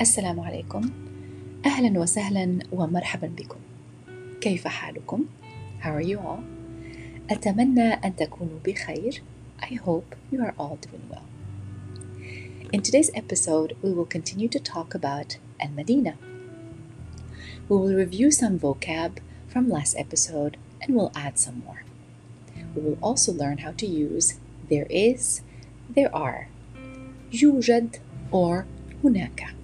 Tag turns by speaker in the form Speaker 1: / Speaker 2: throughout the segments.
Speaker 1: السلام عليكم أهلا وسهلا ومرحبا بكم كيف حالكم؟ How are you all? أتمنى أن تكونوا بخير I hope you are all doing well. In today's episode, we will continue to talk about Al Madina. We will review some vocab from last episode and we'll add some more. We will also learn how to use there is, there are, يوجد or هناك.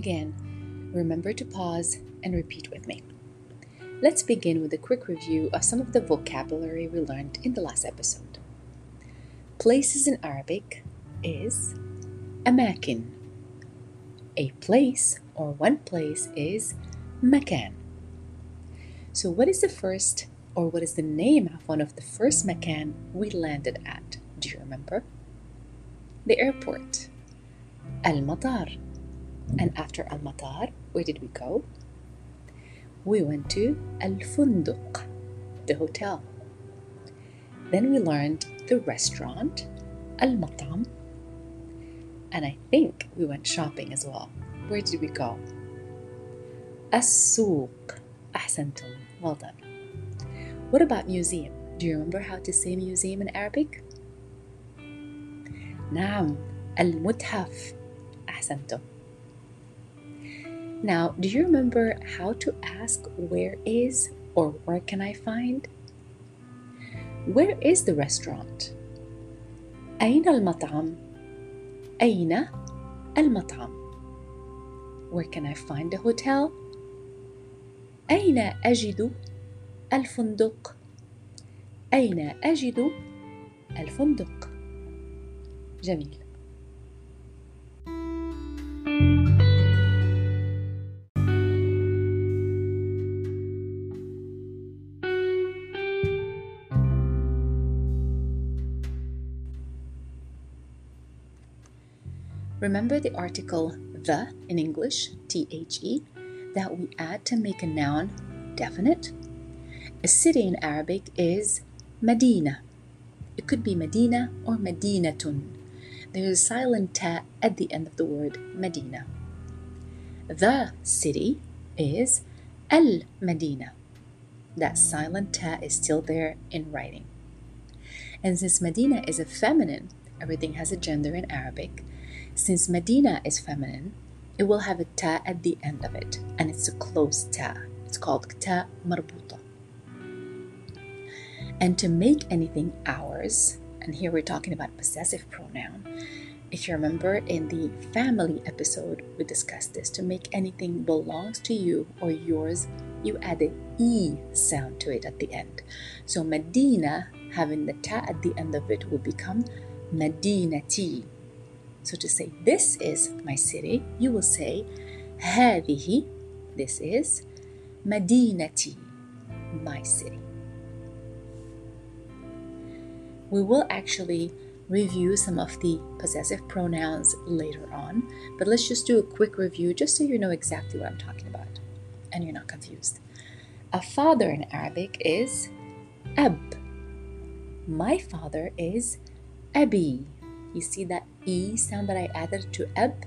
Speaker 1: Again, remember to pause and repeat with me. Let's begin with a quick review of some of the vocabulary we learned in the last episode. Places in Arabic is amakin. A place or one place is makan. So, what is the first or what is the name of one of the first makan we landed at? Do you remember? The airport. Al Matar. And after Al Matar, where did we go? We went to Al Funduq, the hotel. Then we learned the restaurant, Al Matam. And I think we went shopping as well. Where did we go? السوق أحسنتم well done what about museum do you remember how to say museum in Arabic نعم المتحف أحسنتم now, do you remember how to ask where is or where can I find? Where is the restaurant? أين المطعم؟ أين المطعم؟ Where can I find the hotel? أين أجد الفندق؟ أين أجد الفندق؟ جميل Remember the article the in English, the, that we add to make a noun definite? A city in Arabic is Medina. It could be Medina or Medinatun. There is a silent ta at the end of the word Medina. The city is Al Medina. That silent ta is still there in writing. And since Medina is a feminine, everything has a gender in Arabic, since Medina is feminine, it will have a ta at the end of it, and it's a closed ta. It's called ta marbuta. And to make anything ours, and here we're talking about possessive pronoun. If you remember in the family episode, we discussed this. To make anything belongs to you or yours, you add a e sound to it at the end. So Medina, having the ta at the end of it, will become Medinati. So to say this is my city, you will say هذه this is مدينتي my city. We will actually review some of the possessive pronouns later on, but let's just do a quick review just so you know exactly what I'm talking about and you're not confused. A father in Arabic is ab. My father is abi. You see that E sound that I added to ab?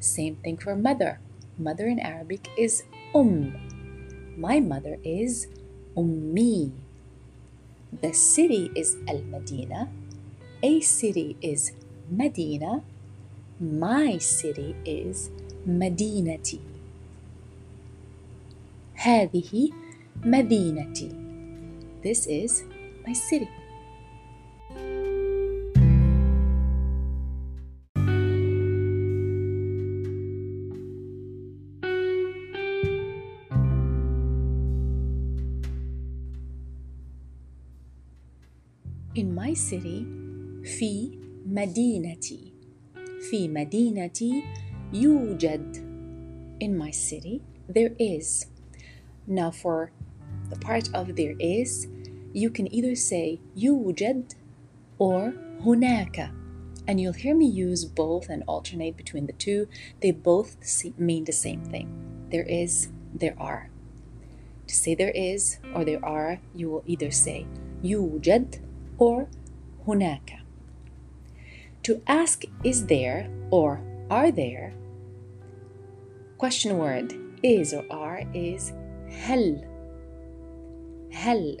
Speaker 1: Same thing for mother. Mother in Arabic is um. My mother is ummi. The city is Al Medina. A city is Medina. My city is مدينتي. هذه مدينتي. This is my city. my city, في مدينتي. في مدينتي يوجد. In my city, there is. Now, for the part of there is, you can either say يوجد or هناك. and you'll hear me use both and alternate between the two. They both mean the same thing. There is, there are. To say there is or there are, you will either say يوجد or هناك. To ask is there or are there, question word is or are is هل. هل.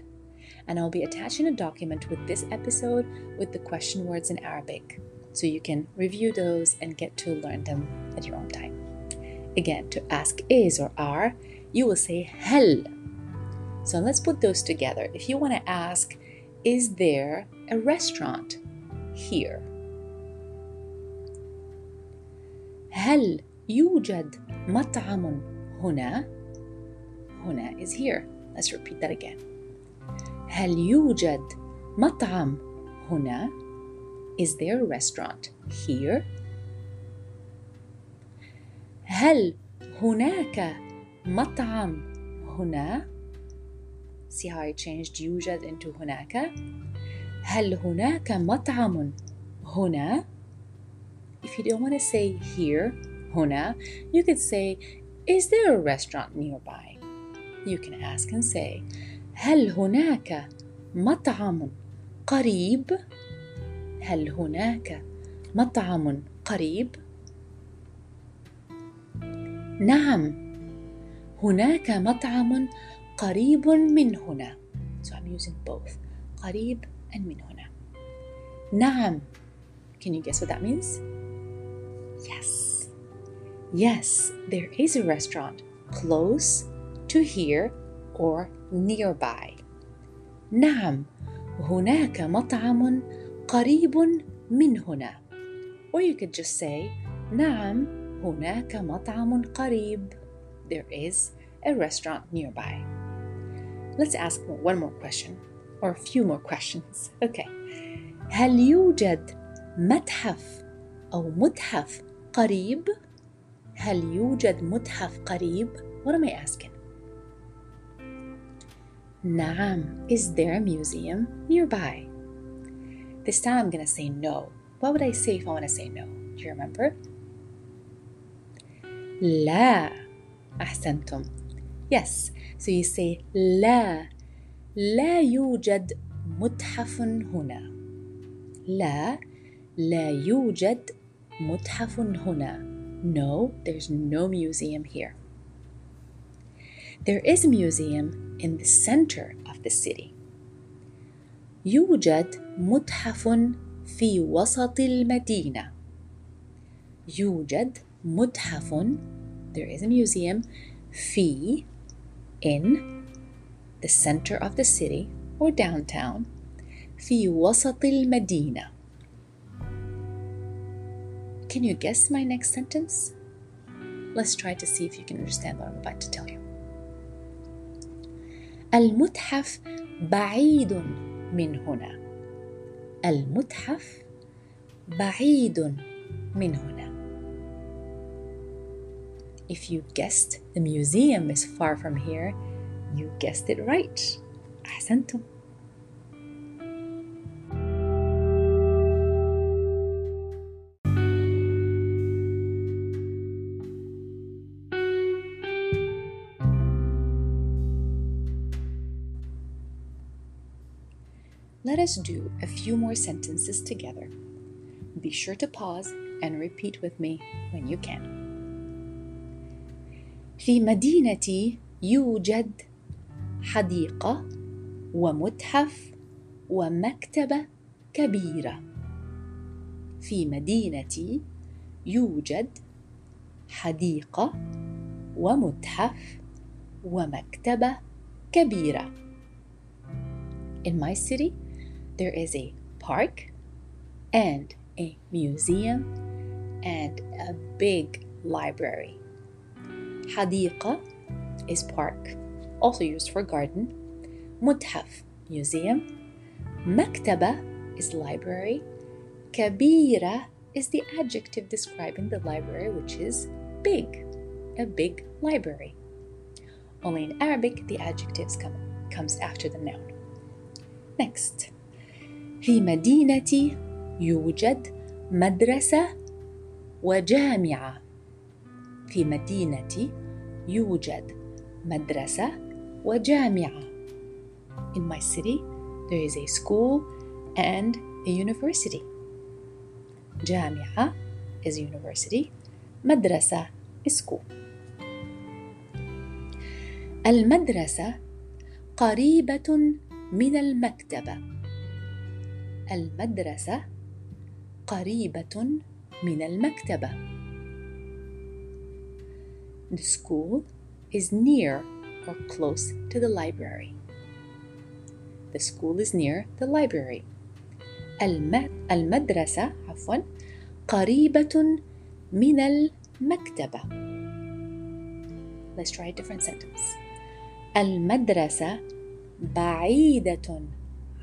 Speaker 1: And I'll be attaching a document with this episode with the question words in Arabic so you can review those and get to learn them at your own time. Again, to ask is or are, you will say hel. So let's put those together. If you want to ask, is there a restaurant here? هل يوجد مطعم هنا؟ هنا is here. Let's repeat that again. هل يوجد مطعم هنا؟ Is there a restaurant here? هل هناك مطعم هنا؟ See how I changed يوجد into هناك? هل هناك مطعم هنا? If you don't want to say here, هنا, you could say, Is there a restaurant nearby? You can ask and say, هل هناك مطعم قريب؟ هل هناك مطعم قريب؟ نعم هناك مطعم قريب من هنا so I'm using both قريب and من هنا نعم can you guess what that means yes yes there is a restaurant close to here or nearby نعم هناك مطعم قريب من هنا or you could just say نعم هناك مطعم قريب there is a restaurant nearby let's ask one more question or a few more questions okay هل يوجد متحف أو متحف قريب هل يوجد متحف قريب what am I asking نعم is there a museum nearby this time I'm going to say no. What would I say if I want to say no? Do you remember? لا أحسنتم. Yes, so you say لا لا يوجد متحف هنا. لا لا يوجد متحف هنا. No, there's no museum here. There is a museum in the center of the city. يوجد متحف في وسط المدينة. يوجد متحف there is a museum في in the center of the city or downtown في وسط المدينة. Can you guess my next sentence? Let's try to see if you can understand what I'm about to tell you. المتحف بعيد من هنا المتحف بعيد من هنا If you guessed the museum is far from here, you guessed it right. أحسنتم. Let us do a few more sentences together. Be sure to pause and repeat with me when you can. في مدينتي يوجد حديقة ومتحف ومكتبة كبيرة. في مدينتي يوجد حديقة ومتحف ومكتبة كبيرة. In my city, there is a park and a museum and a big library. حديقة is park, also used for garden. متحف museum. مكتبة is library. كبيرة is the adjective describing the library, which is big, a big library. Only in Arabic, the adjectives come comes after the noun. Next. في مدينتي يوجد مدرسة وجامعة في مدينتي يوجد مدرسة وجامعة. In my city there is a school and a university. جامعة is university مدرسة is school. المدرسة قريبة من المكتبة المدرسة قريبة من المكتبة The school is near or close to the library. The school is near the library. المدرسة عفوا قريبة من المكتبة. Let's try a different sentence. المدرسة بعيدة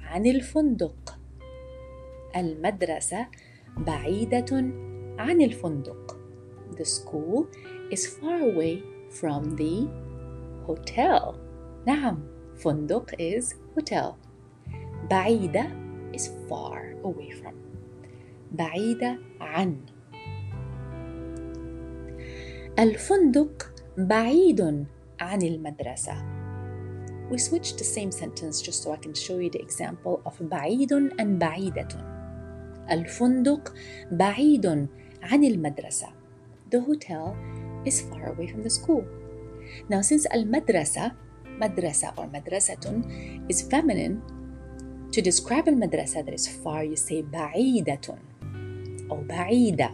Speaker 1: عن الفندق. المدرسة بعيدة عن الفندق. The school is far away from the hotel. نعم, فندق is hotel. بعيدة is far away from. بعيدة عن. الفندق بعيد عن المدرسة. We switched the same sentence just so I can show you the example of بعيد and بعيدة. الفندق بعيد عن المدرسة. The hotel is far away from the school. Now, since al madrasa, madrasa or madrasatun, is feminine, to describe al madrasa that is far, you say ba'idatun or ba'ida.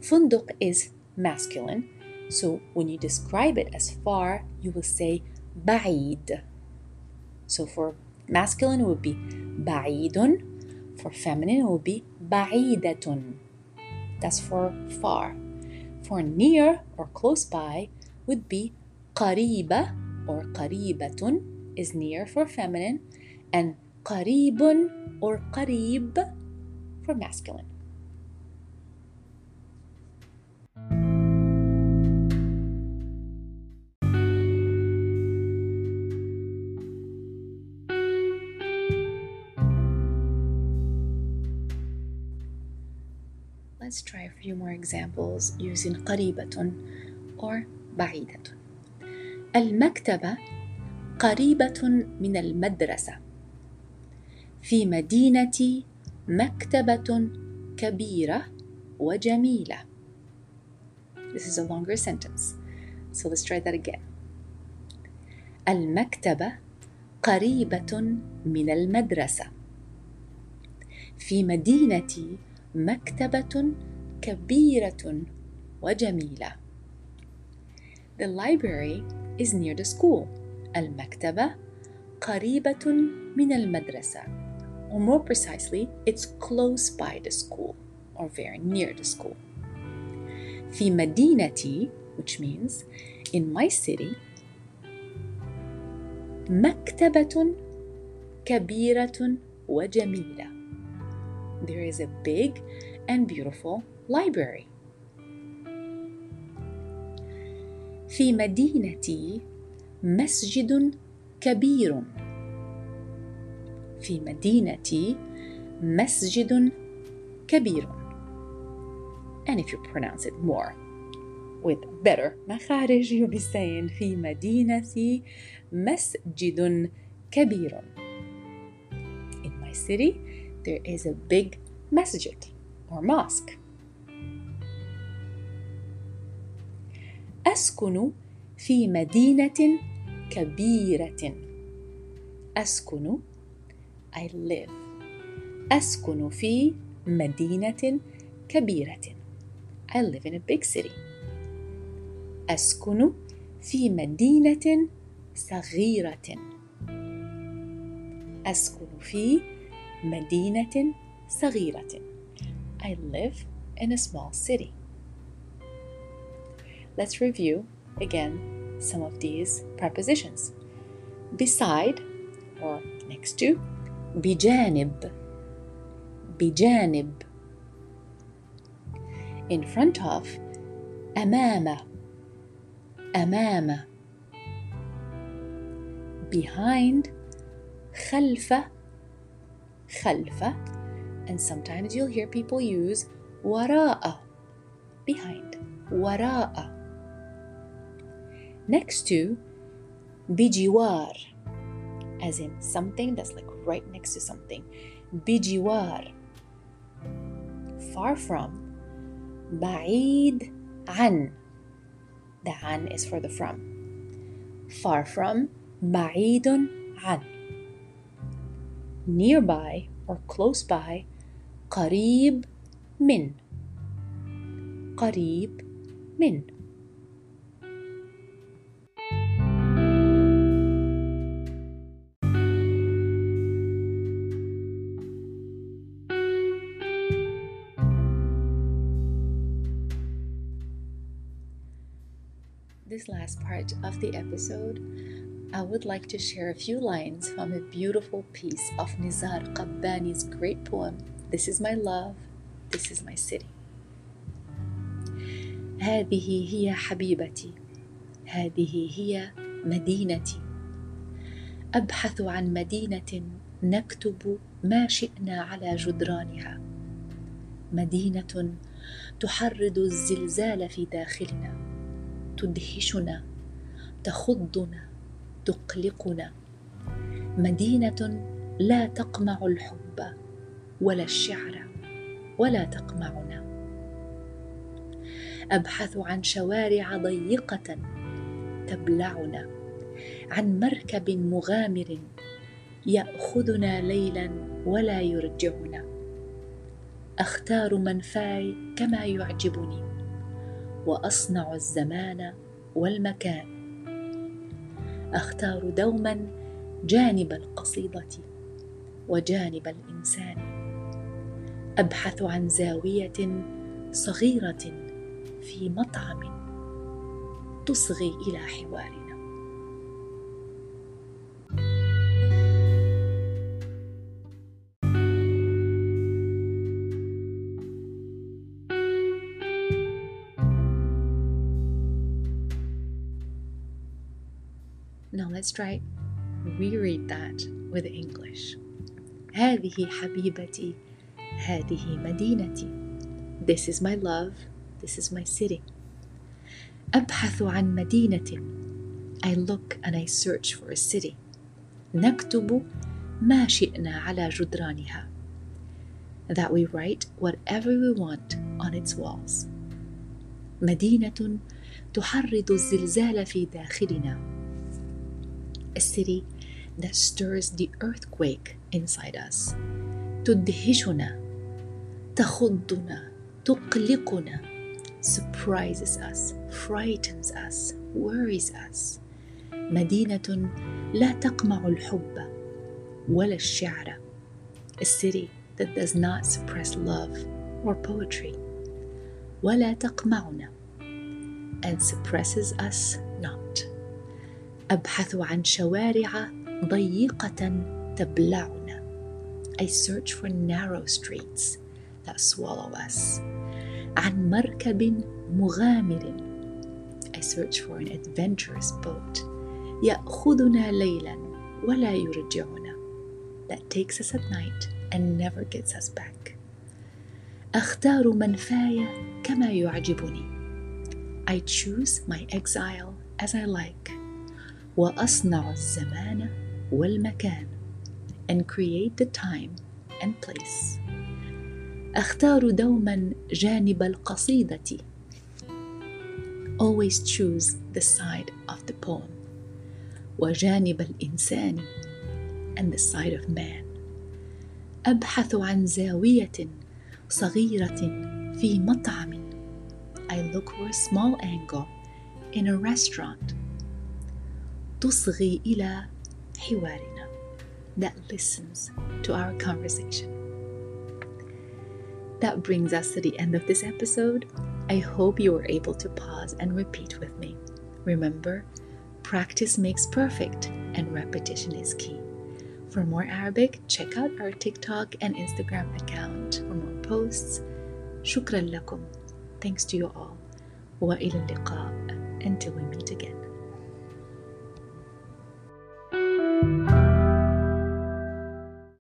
Speaker 1: Funduk is masculine, so when you describe it as far, you will say ba'id. So for masculine, it would be ba'idun. For feminine, it would be ba'idatun. That's for far For near or close by would be قريبة or قريبة is near for feminine and قريب or قريب for masculine. Let's try a few more examples using قريبة or بعيدة. المكتبة قريبة من المدرسة. في مدينتي مكتبة كبيرة وجميلة. This is a longer sentence. So let's try that again. المكتبة قريبة من المدرسة. في مدينتي مكتبة كبيرة وجميلة. The library is near the school. المكتبة قريبة من المدرسة. Or more precisely, it's close by the school or very near the school. في مدينتي, which means in my city, مكتبة كبيرة وجميلة. There is a big and beautiful library. في مدينتي مسجد كبير. في مدينتي مسجد كبير. And if you pronounce it more with better مخارج, you'll be saying في مدينتي مسجد كبير. In my city, there is a big masjid or mosque. أسكن في مدينة كبيرة. أسكن I live. أسكن في مدينة كبيرة. I live in a big city. أسكن في مدينة صغيرة. أسكن في مدينة صغيرة. I live in a small city. Let's review again some of these prepositions. Beside or next to بجانب بجانب in front of أمام أمام behind خلف خلف and sometimes you'll hear people use وراء behind وراء next to بجوار as in something that's like right next to something بجوار far from بعيد عن the عن is for the from far from بعيد عن nearby or close by قريب من قريب من This last part of the episode, I would like to share a few lines from a beautiful piece of Nizar Qabbani's great poem, This is My Love, This is My City. هذه هي حبيبتي هذه هي مدينتي ابحث عن مدينه نكتب ما شئنا على جدرانها مدينه تحرض الزلزال في داخلنا تدهشنا تخضنا تقلقنا. مدينة لا تقمع الحب ولا الشعر ولا تقمعنا. أبحث عن شوارع ضيقة تبلعنا. عن مركب مغامر يأخذنا ليلا ولا يرجعنا. أختار منفاي كما يعجبني. وأصنع الزمان والمكان. أختار دوما جانب القصيدة وجانب الإنسان. أبحث عن زاوية صغيرة في مطعم تصغي إلى حوارنا Now let's try reread that with English. هذه حبيبتي هذه مدينتي This is my love This is my city. أبحث عن مدينة. I look and I search for a city. نكتب ما شئنا على جدرانها. That we write whatever we want on its walls. مدينة تحرض الزلزال في داخلنا. A city that stirs the earthquake inside us. تدهشنا. تخضنا. تقلقنا surprises us, frightens us, worries us. مدينة لا تقمع الحب ولا الشعر. A city that does not suppress love or poetry. ولا تقمعنا and suppresses us not. أبحث عن شوارع ضيقة تبلعنا. I search for narrow streets that swallow us. عن مركب مغامر I search for an adventurous boat يأخذنا ليلا ولا يرجعنا that takes us at night and never gets us back أختار منفاي كما يعجبني I choose my exile as I like وأصنع الزمان والمكان and create the time and place اختار دوما جانب القصيده always choose the side of the poem وجانب الانسان and the side of man ابحث عن زاويه صغيره في مطعم I look for a small angle in a restaurant تصغي إلى حوارنا that listens to our conversation. That brings us to the end of this episode. I hope you were able to pause and repeat with me. Remember, practice makes perfect and repetition is key. For more Arabic, check out our TikTok and Instagram account for more posts. شكرا لكم. Thanks to you all. وإلى اللقاء until we meet again.